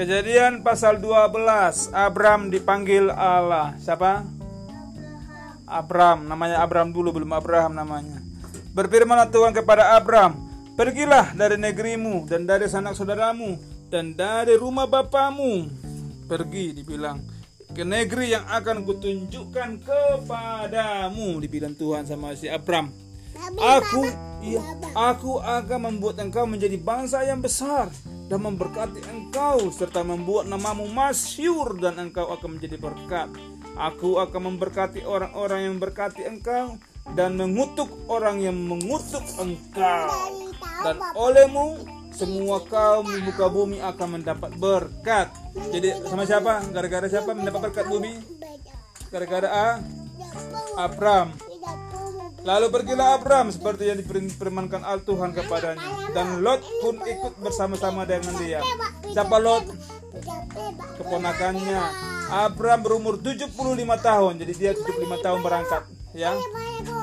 Kejadian pasal 12, Abram dipanggil Allah. Siapa? Abram, namanya Abram dulu belum Abraham namanya. Berfirmanlah Tuhan kepada Abram, "Pergilah dari negerimu dan dari sanak saudaramu dan dari rumah bapamu." Pergi dibilang ke negeri yang akan kutunjukkan kepadamu dibilang Tuhan sama si Abram. Aku iya, aku akan membuat engkau menjadi bangsa yang besar dan memberkati engkau serta membuat namamu masyur dan engkau akan menjadi berkat. Aku akan memberkati orang-orang yang berkati engkau dan mengutuk orang yang mengutuk engkau. Dan olehmu semua kaum di muka bumi akan mendapat berkat. Jadi sama siapa? Gara-gara siapa mendapat berkat bumi? Gara-gara A? Abram. Lalu pergilah Abram seperti yang difirmankan Al Tuhan kepadanya dan Lot pun ikut bersama-sama dengan dia. Siapa Lot? Keponakannya. Abram berumur 75 tahun. Jadi dia 75 tahun berangkat, ya.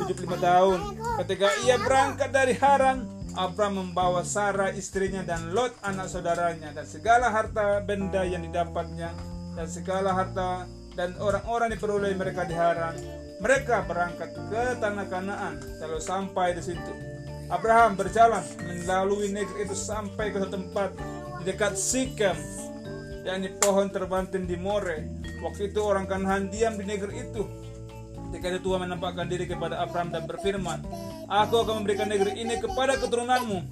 75 tahun. Ketika ia berangkat dari Haran, Abram membawa Sarah istrinya dan Lot anak saudaranya dan segala harta benda yang didapatnya dan segala harta dan orang-orang diperoleh mereka di Haran mereka berangkat ke tanah Kanaan. Kalau sampai di situ, Abraham berjalan melalui negeri itu sampai ke tempat dekat Sikem, yakni pohon terbantin di More. Waktu itu orang Kanaan diam di negeri itu. Ketika Tuhan menampakkan diri kepada Abraham dan berfirman, Aku akan memberikan negeri ini kepada keturunanmu.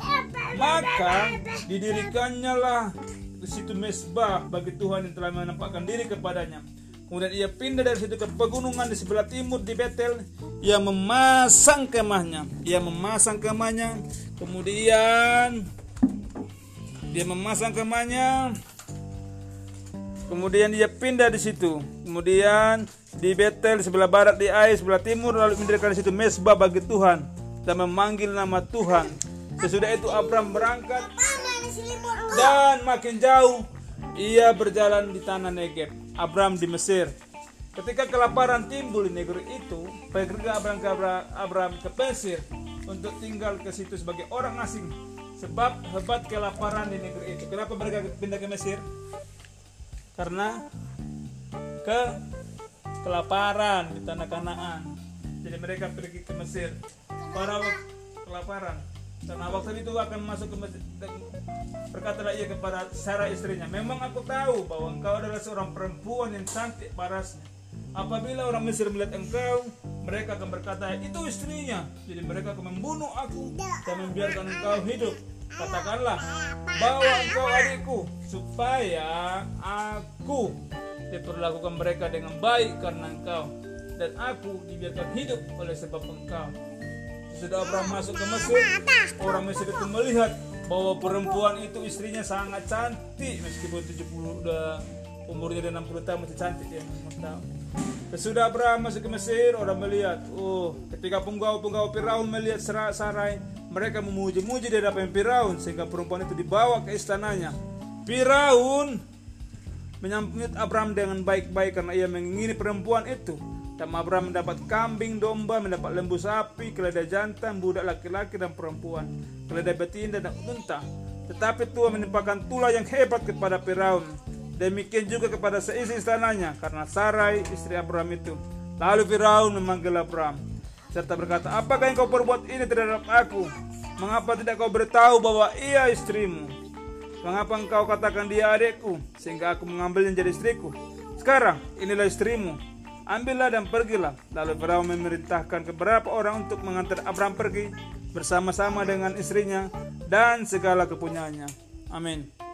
Maka didirikannya lah di situ mesbah bagi Tuhan yang telah menampakkan diri kepadanya Kemudian ia pindah dari situ ke pegunungan di sebelah timur di Betel. Ia memasang kemahnya. Ia memasang kemahnya. Kemudian dia memasang kemahnya. Kemudian dia pindah di situ. Kemudian di Betel di sebelah barat di Ai sebelah timur lalu mendirikan di situ mesbah bagi Tuhan dan memanggil nama Tuhan. Sesudah itu Abram berangkat dan makin jauh ia berjalan di tanah Negeb. Abram di Mesir. Ketika kelaparan timbul di negeri itu, pergi Abram ke Abram ke Mesir untuk tinggal ke situ sebagai orang asing. Sebab hebat kelaparan di negeri itu. Kenapa mereka pindah ke Mesir? Karena ke kelaparan di tanah Kanaan. Jadi mereka pergi ke Mesir. Para kelaparan. Karena waktu itu akan masuk ke Mesir. Berkatalah ia kepada Sarah istrinya, memang aku tahu bahwa engkau adalah seorang perempuan yang cantik parasnya. Apabila orang Mesir melihat engkau, mereka akan berkata, itu istrinya. Jadi mereka akan membunuh aku dan membiarkan engkau hidup. Katakanlah, bawa engkau adikku, supaya aku diperlakukan mereka dengan baik karena engkau. Dan aku dibiarkan hidup oleh sebab engkau. Sudah Abraham masuk ke Mesir, orang Mesir itu melihat bahwa perempuan itu istrinya sangat cantik meskipun 70 udah umurnya udah 60 tahun masih cantik ya. Sesudah Abraham masuk ke Mesir, orang melihat, oh, ketika penggawa-penggawa Firaun melihat Sarai, mereka memuji-muji di hadapan Firaun sehingga perempuan itu dibawa ke istananya. Firaun menyambut Abraham dengan baik-baik karena ia mengingini perempuan itu. Dan Abraham mendapat kambing, domba, mendapat lembu sapi, keledai jantan, budak laki-laki dan perempuan, keledai betina dan unta. Tetapi Tuhan menimpakan tulah yang hebat kepada Firaun. Demikian juga kepada seisi istananya karena Sarai istri Abraham itu. Lalu Firaun memanggil Abraham serta berkata, "Apakah yang kau perbuat ini terhadap aku? Mengapa tidak kau beritahu bahwa ia istrimu? Mengapa engkau katakan dia adikku sehingga aku mengambilnya jadi istriku? Sekarang inilah istrimu ambillah dan pergilah. Lalu Firaun memerintahkan beberapa orang untuk mengantar Abraham pergi bersama-sama dengan istrinya dan segala kepunyaannya. Amin.